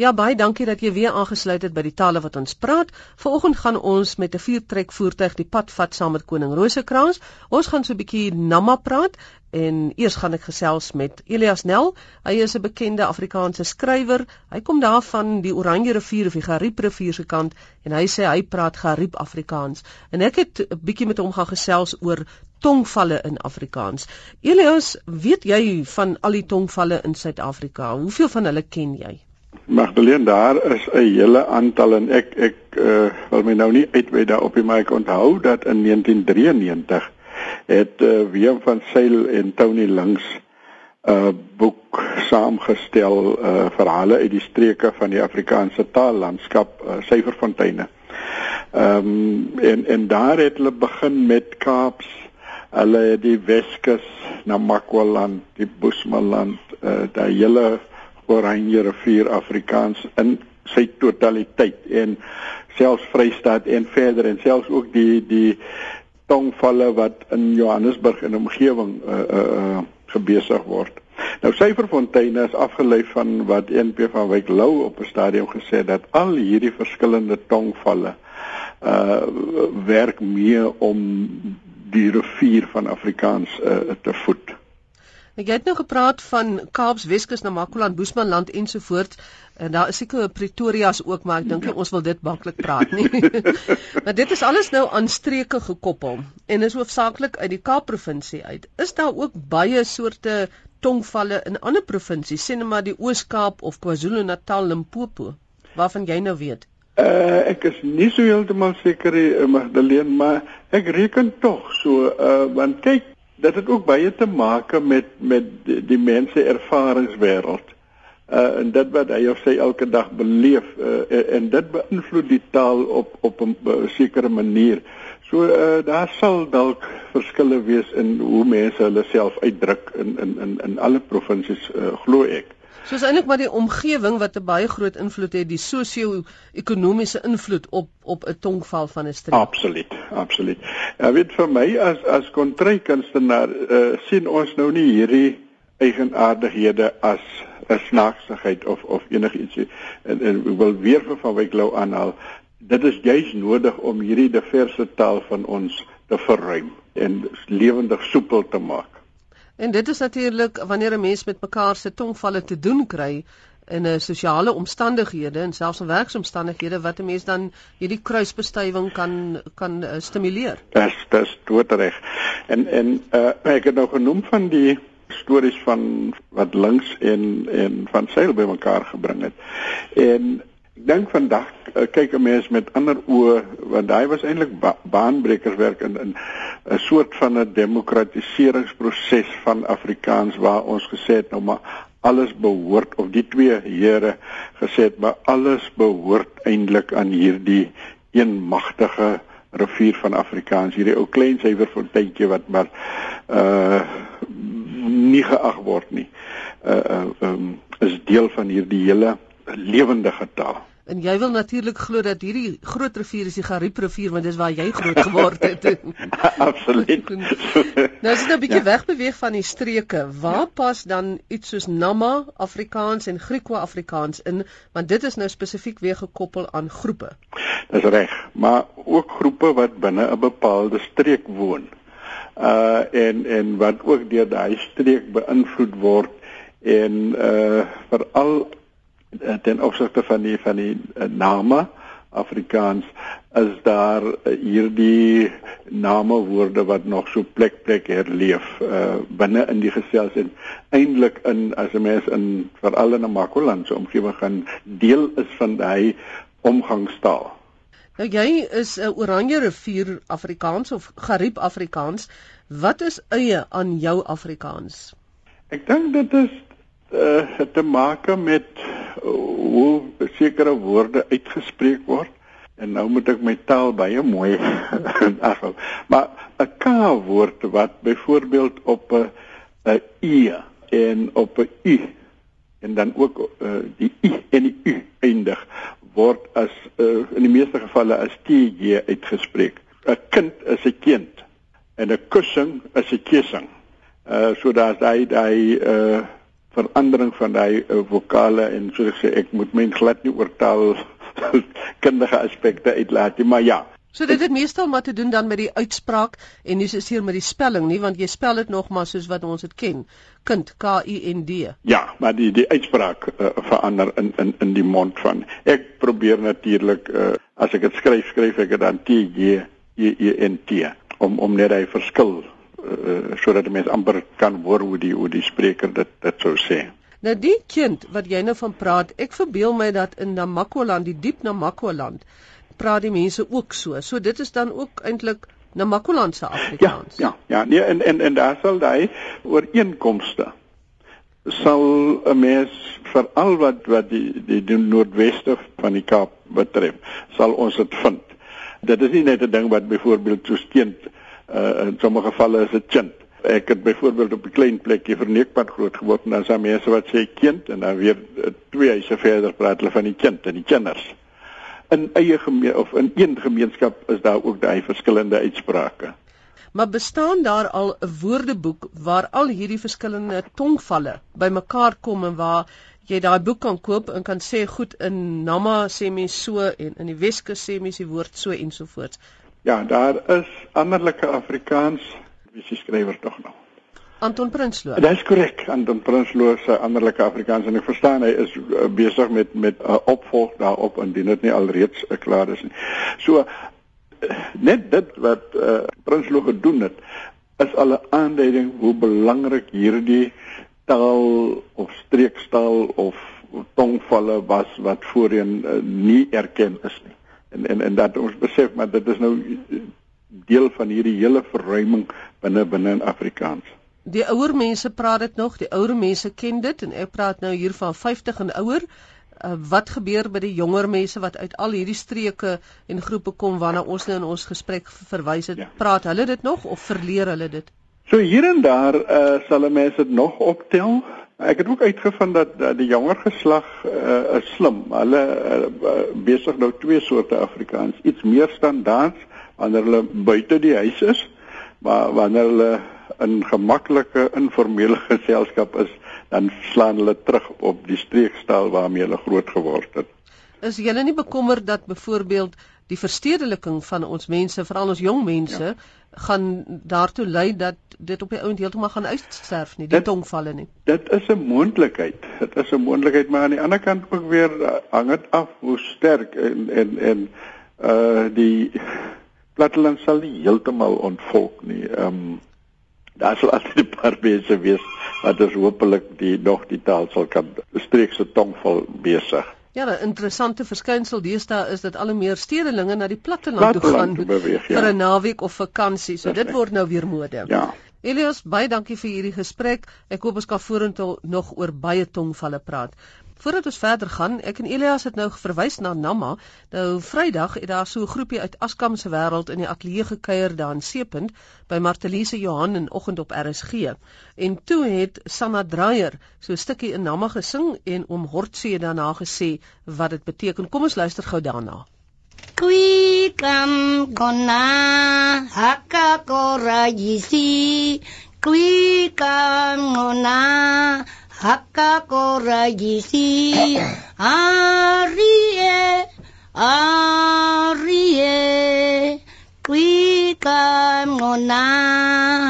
Ja baie dankie dat jy weer aangesluit het by die tale wat ons praat. Vanoggend gaan ons met 'n viertrek voertuig die pad vat saam met koning Rosekrans. Ons gaan so 'n bietjie Namma praat en eers gaan ek gesels met Elias Nel. Hy is 'n bekende Afrikaanse skrywer. Hy kom daar van die Oranje rivier of die Gariep rivier se kant en hy sê hy praat Gariep Afrikaans. En ek het 'n bietjie met hom gaan gesels oor tongvalle in Afrikaans. Elias, weet jy van al die tongvalle in Suid-Afrika? Hoeveel van hulle ken jy? Magdalene daar is 'n hele aantal en ek ek uh, wil my nou nie uitwy daarop nie maar ek onthou dat in 1993 het uh, Willem van Sail en Tony Links 'n uh, boek saamgestel uh, verhale uit die streke van die Afrikaanse taallandskap uh, Syferfonteine. Ehm um, en en daar het hulle begin met Kaaps hulle het die Weskus na Makwaland, die Bosmanland, uh, daai hele Oranje rivier Afrikaans in sy totaliteit en selfs Vrystaat en verder en selfs ook die die tongvalle wat in Johannesburg en omgewing uh uh, uh gebesig word. Nou Syferfonteine is afgelei van wat NP van Wyk Lou op 'n stadium gesê het dat al hierdie verskillende tongvalle uh werk mee om die rivier van Afrikaans uh, te voed. Ek het nou gepraat van Kaaps Weskus na Makoland, Boesmanland ensovoorts. En daar is seker Pretoria's ook, maar ek dink ons wil dit maklik praat nie. maar dit is alles nou aan streke gekoppel en is hoofsaaklik uit die Kaap provinsie uit. Is daar ook baie soorte tongvalle in ander provinsies, sien maar die Oos-Kaap of KwaZulu-Natal, Limpopo, waarvan jy nou weet? Uh ek is nie so heeltemal seker nie, uh, Magdalene, maar ek reken tog so uh want kyk dit het ook baie te maak met met die, die mense ervaringswêreld. Uh en dit wat hy of sy elke dag beleef uh, en dit beïnvloed die taal op op 'n sekere manier. So uh daar sal dalk verskille wees in hoe mense hulle self uitdruk in in in in alle provinsies uh, glo ek. So is eintlik maar die omgewing wat 'n baie groot invloed het, die sosio-ekonomiese invloed op op 'n tongval van 'n streek. Absoluut, absoluut. Ja, weet vir my as as kontrykunstenaar uh, sien ons nou nie hierdie eigenaardighede as 'n snaaksigheid of of enigiets en en ek wil weer vir van Wyk Lou aanhaal. Dit is juis nodig om hierdie diverse taal van ons te verruim en lewendig soepel te maak. En dit is natuurlik wanneer 'n mens met mekaar se tongvalle te doen kry in 'n sosiale omstandighede en selfs in werksomstandighede wat 'n mens dan hierdie kruisbestuiving kan kan uh, stimuleer. Dis dis reg. En en uh, ek het nou genoem van die stories van wat links en en van seil by mekaar gebring het. En Ek dink vandag uh, kyk 'n mens met ander oë want daai was eintlik ba baanbrekerswerk in in 'n soort van 'n demokratiseringsproses van Afrikaans waar ons gesê het nou maar alles behoort of die twee here gesê het maar alles behoort eintlik aan hierdie een magtige rivier van Afrikaans hierdie ou klein suiwer fonteintjie wat maar uh nie geag word nie. Uh uh um, is deel van hierdie hele 'n lewendige taal. En jy wil natuurlik glo dat hierdie groot rivier is die Gariep rivier want dis waar jy groot geword het. Absoluut. nou as jy nou 'n bietjie ja. wegbeweeg van die streke, waar ja. pas dan iets soos Nama Afrikaans en Griekwa-Afrikaans in want dit is nou spesifiek weer gekoppel aan groepe. Dis reg, maar ook groepe wat binne 'n bepaalde streek woon. Uh en en wat ook deur daai streek beïnvloed word en uh veral ten opsigte van die van die uh, name Afrikaans is daar uh, hierdie name woorde wat nog so plek plek herleef uh, binne in die gesels en eintlik in as 'n mens in veral in 'n Makoland se omgewing gaan deel is van daai omgangstaal. Nou jy is 'n uh, Oranje rivier Afrikaans of Gariep Afrikaans. Wat is eie aan jou Afrikaans? Ek dink dit is uh, te maak met hoe sekere woorde uitgespreek word en nou moet ek my taal baie mooi afhou. Maar 'n K woord wat byvoorbeeld op 'n 'n e en op 'n u en dan ook uh, die i en die u eindig word as uh, in die meeste gevalle as tj uitgespreek. 'n Kind is 'n kind en 'n kussing is 'n kissing. Uh so daar's daai daai uh verandering van daai uh, vokale en soos ek sê ek moet my glad nie oortaal kundige aspekte uitlaat nie, maar ja. So dit het meestal maar te doen dan met die uitspraak en nie soseer met die spelling nie, want jy spel dit nog maar soos wat ons dit ken. Kind K U N D. Ja, maar die die uitspraak uh, verander in in in die mond van. Ek probeer natuurlik uh, as ek dit skryf, skryf ek dit dan T J E E N T om om net hy verskil uh, sodat die mens amper kan hoor hoe die hoe die spreker dit dit sou sê. Nou die kind wat jy nou van praat, ek verbeel my dat in Namakwa-land, die diep Namakwa-land, praat die mense ook so. So dit is dan ook eintlik Namakwa-land se Afrikaans. Ja, ja, ja, nee en en en daar sal daai ooreenkomste sal 'n mens veral wat wat die die, die noordweste van die Kaap betref, sal ons dit vind. Dit is nie net 'n ding wat byvoorbeeld so steend uh, in sommige gevalle is dit kind. Ek het byvoorbeeld op 'n klein plekjie verneekpad groot geword en dan daar mense wat sê kind en dan weer uh, twee huise verder praat hulle van die kind en die kinders. In eie gemeen of in een gemeenskap is daar ook daai verskillende uitsprake. Maar bestaan daar al 'n woordeboek waar al hierdie verskillende tongvalle bymekaar kom en waar jy daai boek kan koop en kan sê goed in Nama sê mens so en in die Weskus sê mens die woord so ensovoorts. Ja, daar is anderlike Afrikaans. Wie se skrywer tog nou? Anton Prinsloo. Dit is korrek. Anton Prinsloo se anderlike Afrikaans en ek verstaan hy is uh, besig met met 'n uh, opvolg daarop indien dit nie alreeds uh, klaar is nie. So uh, net dit wat uh, Prinsloo gedoen het is al 'n aanduiding hoe belangrik hierdie taal of streekstaal of tongvalle was wat voorheen uh, nie erken is nie en en en dat ons besef maar dit is nou deel van hierdie hele verruiming binne binne in Afrikaans. Die ouer mense praat dit nog, die ouer mense ken dit en ek praat nou hier van 50 en ouer. Uh, wat gebeur by die jonger mense wat uit al hierdie streke en groepe kom waarna ons nou in ons gesprek verwys het? Ja. Praat hulle dit nog of verleer hulle dit? So hier en daar uh, sal mense dit nog optel. Ek het ook uitgevind dat, dat die jonger geslag uh, is slim. Hulle uh, besig nou twee soorte Afrikaans, iets meer standaard wanneer hulle buite die huis is, maar wanneer hulle in gemaklike informele geselskap is, dan slaan hulle terug op die streekstaal waarmee hulle groot geword het. Is jy nie bekommerd dat byvoorbeeld die verstedeliking van ons mense, veral ons jong mense, ja gaan daartoe lei dat dit op die ount heeltemal gaan uitsterf nie, die dit, tongvalle nie. Dit is 'n moontlikheid. Dit is 'n moontlikheid, maar aan die ander kant ook weer hang dit af hoe sterk en en en uh die platteland sal nie heeltemal ontvolk nie. Ehm um, daar sal altyd 'n paar mense wees wat dus hopelik die nog die taal sal kan streekse tongval besig. Ja, 'n interessante verskynsel deesdae is dat al hoe meer stedelinge na die platteland toe gaan beweeg, ja. vir 'n naweek of vakansie. So dit word nou weer mode. Ja. Elias, baie dankie vir hierdie gesprek. Ek hoop ons kan vorentoe nog oor baie tongvalle praat. Voordat ons verder gaan, ek en Elias het nou verwys na Namma. Nou Vrydag het daar so 'n groepie uit Askam se wêreld in die ateljee gekuier daar in Seepunt by Martelise Johan in oggend op RSG. En toe het Sanna Dreyer so 'n stukkie in Namma gesing en oom Hortse daarna gesê wat dit beteken. Kom ons luister gou daarna. Kwi 墓からぎし、ありえ、ありえ、kui kamona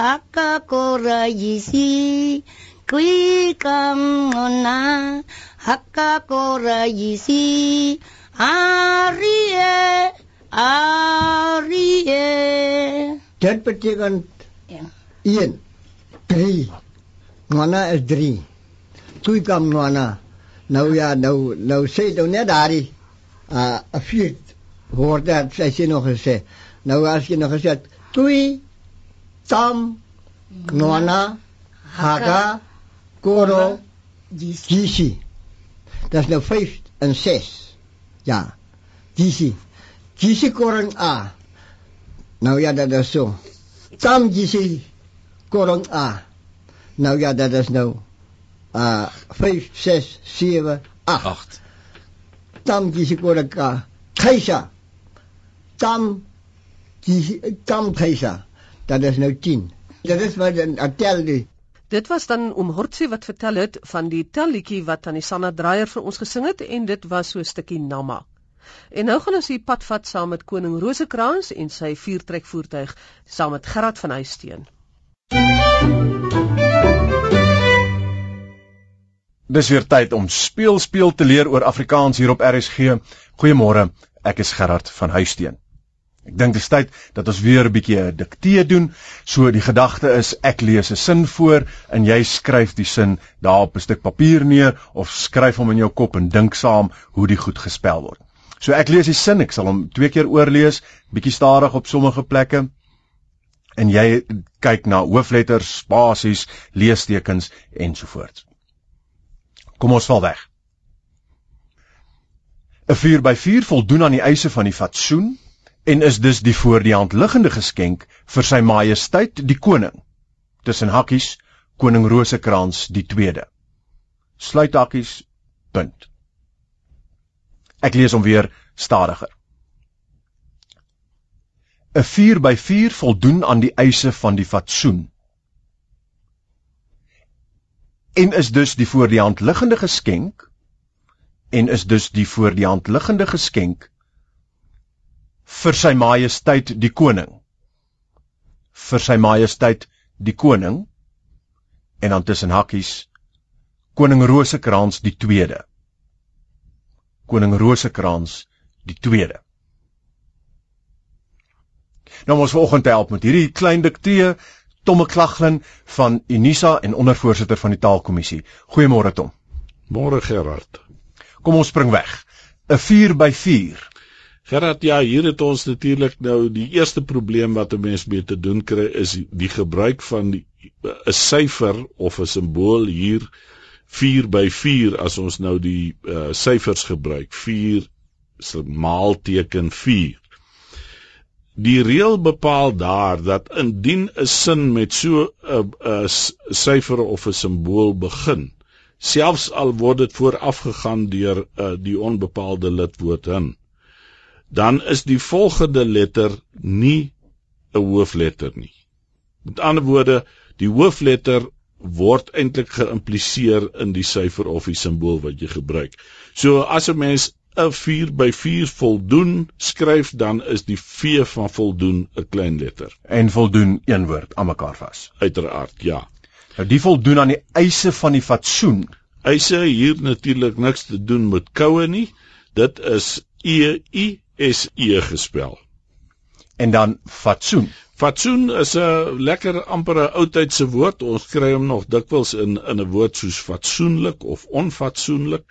haka korajisi kui kamona haka korajisi arie arie Dan betekent ja. Ya. Ian, drie. Mana is. Toe kom nou nou ja nou nou sê dan net daar die uh vier woorde sy sê nog gesê nou as jy nog gesê toe tam nona haga. Koro. Jisi. Dat is nou 5 en 6 ja jisi. Jisi korong a. Nou ja dat is so tam jisi korong a. Nou ja dat is nou uh 5 6 7 8 8 tam kisi koraka kaisa tam kisi tam kaisa dat is nou 10 dat is wat dan tel die Dit was dan oom Hortsie wat vertel het van die tellietjie wat aan die Sanna Dreyer vir ons gesing het en dit was so 'n stukkie Namma. En nou gaan ons hier pad vat saam met koning Rosekrans en sy vuurtrekvoertuig saam met Gerard van Huisteen. Dis weer tyd om speel speel te leer oor Afrikaans hier op RSG. Goeiemôre, ek is Gerard van Huisteen. Ek dink dit is tyd dat ons weer 'n bietjie 'n diktee doen. So die gedagte is ek lees 'n sin voor en jy skryf die sin daar op 'n stuk papier neer of skryf hom in jou kop en dink saam hoe die goed gespel word. So ek lees die sin, ek sal hom twee keer oorlees, bietjie stadig op sommige plekke. En jy kyk na hoofletters, spasies, leestekens ensovoorts. Kom ons val weg. 'n 4 by 4 voldoen aan die eise van die fatsoen en is dus die voor die hand liggende geskenk vir sy majesteit die koning. Tussen hakkies koning Rosekrans die tweede. Sluit hakkies punt. Ek lees hom weer stadiger. 'n 4 by 4 voldoen aan die eise van die fatsoen en is dus die voor die hand liggende geskenk en is dus die voor die hand liggende geskenk vir sy majesteit die koning. Vir sy majesteit die koning en dan tussen hakkies koning Rosekrans die tweede. Koning Rosekrans die tweede. Nou ons vanoggend help met hierdie klein diktee Tomme Klaglin van Unisa en ondervoorsitter van die taalkommissie. Goeiemôre Tom. Môre Gerard. Kom ons spring weg. 'n 4 by 4 Gerard, ja, hier het ons natuurlik nou die eerste probleem wat 'n mens mee te doen kry is die gebruik van 'n syfer of 'n simbool hier 4 by 4 as ons nou die uh, syfers gebruik. 4 se maalteken 4. Die reël bepaal daar dat indien 'n sin met so 'n 'n syfer of 'n simbool begin, selfs al word dit voorafgegaan deur uh, die onbepaalde lidwoord hin, dan is die volgende letter nie 'n hoofletter nie. Met ander woorde, die hoofletter word eintlik geïmpliseer in die syfer of die simbool wat jy gebruik. So as 'n mens 'n 4 by 4 voldoen skryf, dan is die V van voldoen 'n klein letter en voldoen een woord aan mekaar vas. Uiteraard, ja. Nou die voldoen aan die eise van die fatsoen. Eise hier natuurlik niks te doen met koue nie. Dit is E I SE gespel. En dan fatsoen. Fatsoen is 'n lekker amper 'n oudtydse woord. Ons kry hom nog dikwels in in 'n woord soos fatsoenlik of onfatsoenlik,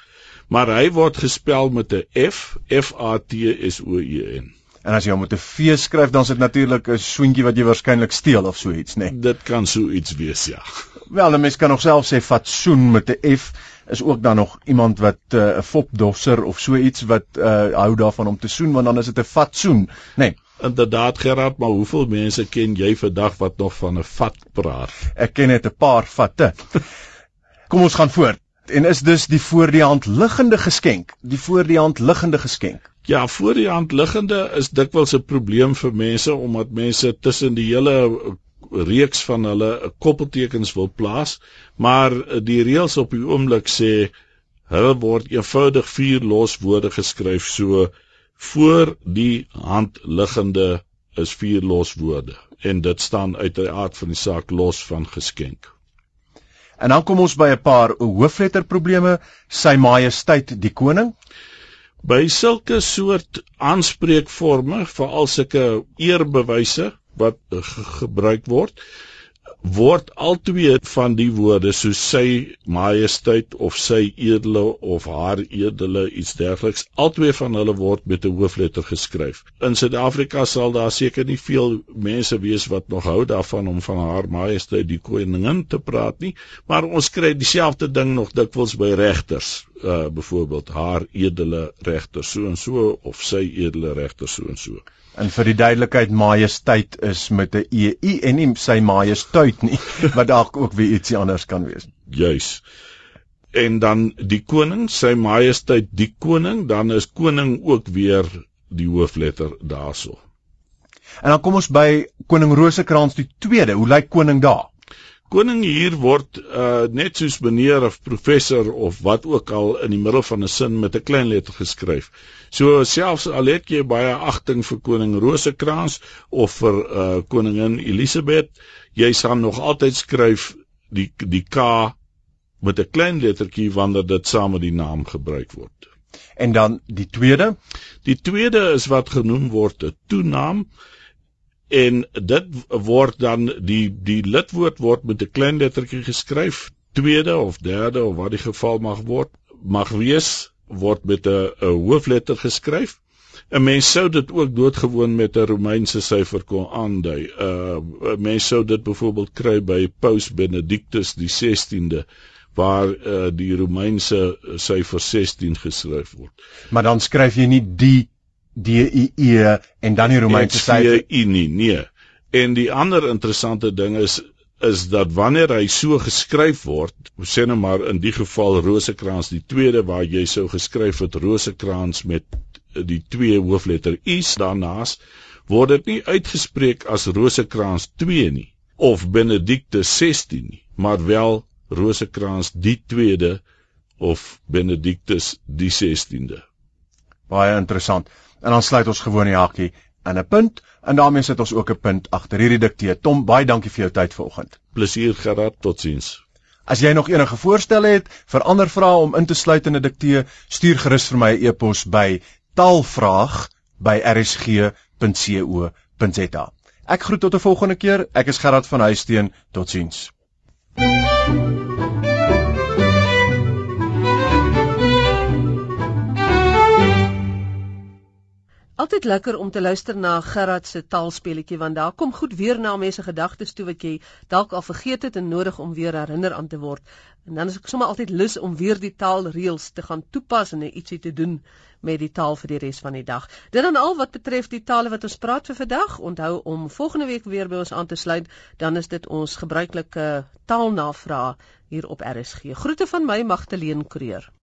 maar hy word gespel met 'n F, F A T S O E N. En as jy hom met 'n V skryf, dan is dit natuurlik 'n swentjie wat jy waarskynlik steel of so iets, né? Nee. Dit kan so iets wees, ja. Wel, 'n mens kan nog self sê fatsoen met 'n F is ook dan nog iemand wat eh, 'n uh, fopdosser of so iets wat uh, hou daarvan om te soen want dan is dit 'n fatsoen nê nee. Inderdaad Gerard maar hoeveel mense ken jy vandag wat nog van 'n vat praat? Ek ken net 'n paar vatte. Kom ons gaan voort. En is dus die voor die hand liggende geskenk. Die voor die hand liggende geskenk. Ja voor die hand liggende is dikwels 'n probleem vir mense omdat mense tussen die hele reeks van hulle 'n koppeltekens wil plaas, maar die reëls op die oomblik sê hulle word eenvoudig vier loswoorde geskryf so voor die hand liggende is vier loswoorde en dit staan uit die aard van die saak los van geskenk. En dan kom ons by 'n paar hoofletter probleme, sy majesteit die koning. By sulke soort aanspreekforme, veral sulke eerbewyse, wat gebruik word word altwee van die woorde soos sy majesteit of sy edele of haar edele iets dergeliks altwee van hulle word met 'n hoofletter geskryf. In Suid-Afrika sal daar seker nie veel mense wees wat nog hou daarvan om van haar majesteit die koningin te praat nie, maar ons kry dieselfde ding nog dikwels by regters, uh byvoorbeeld haar edele regter so en so of sy edele regter so en so. En vir die duidelikheid majesteit is met 'n EU en nie sy majesteit nie, wat dalk ook weer ietsie anders kan wees. Juis. En dan die koning, sy majesteit die koning, dan is koning ook weer die hoofletter daarso. En dan kom ons by koning Rosekrans die 2de. Hoe lyk koning daar? Koning hier word uh net soos meneer of professor of wat ook al in die middel van 'n sin met 'n klein letter geskryf. So selfs al het jy baie agting vir koning Rosekrans of vir uh koningin Elisabeth, jy sal nog altyd skryf die die K met 'n klein lettertjie wanneer dit saam met die naam gebruik word. En dan die tweede, die tweede is wat genoem word 'n toenaam en dit word dan die die lidwoord word met 'n klein lettertjie geskryf, tweede of derde of wat die geval mag word, mag wees word met 'n hoofletter geskryf. 'n Mens sou dit ook doodgewoon met 'n Romeinse syfer kon aandui. Uh 'n mens sou dit byvoorbeeld kry by Paus Benedictus die 16de waar uh, die Romeinse syfer 16 geskryf word. Maar dan skryf jy nie die D I E en dan die Romeinse syfer I nie, nee. En die ander interessante ding is is dat wanneer hy so geskryf word, sê nou maar in die geval Rosekrans die tweede waar jy sou geskryf het Rosekrans met die twee hoofletter I's daarnaas, word dit nie uitgespreek as Rosekrans 2 nie of Benedictus 16 nie, maar wel Rosekrans die 2de of Benedictus die 16de. Baie interessant. En dan sluit ons gewoon die hakkie in 'n punt en daarmee sit ons ook 'n punt agter hierdie diktee. Tom, baie dankie vir jou tyd vanoggend. Plesier gehad. Totsiens. As jy nog enige voorstelle het vir ander vrae om in te sluit in 'n diktee, stuur gerus vir my 'n e-pos by taalvraag@rsg.co.za. Ek groet tot 'n volgende keer. Ek is Gerard van Huisteen. Totsiens. Altyd lekker om te luister na Gerard se taalspeletjie want daar kom goed weer na mense gedagtes toe wat jy dalk al vergeet het en nodig om weer herinner aan te word. En dan is ek sommer altyd lus om weer die taalreëls te gaan toepas en ietsie te doen met die taal vir die res van die dag. Dit dan al wat betref die tale wat ons praat vir vandag. Onthou om volgende week weer by ons aan te sluit, dan is dit ons gebruikelike taalnavraag hier op RSG. Groete van my Magtleen Kreur.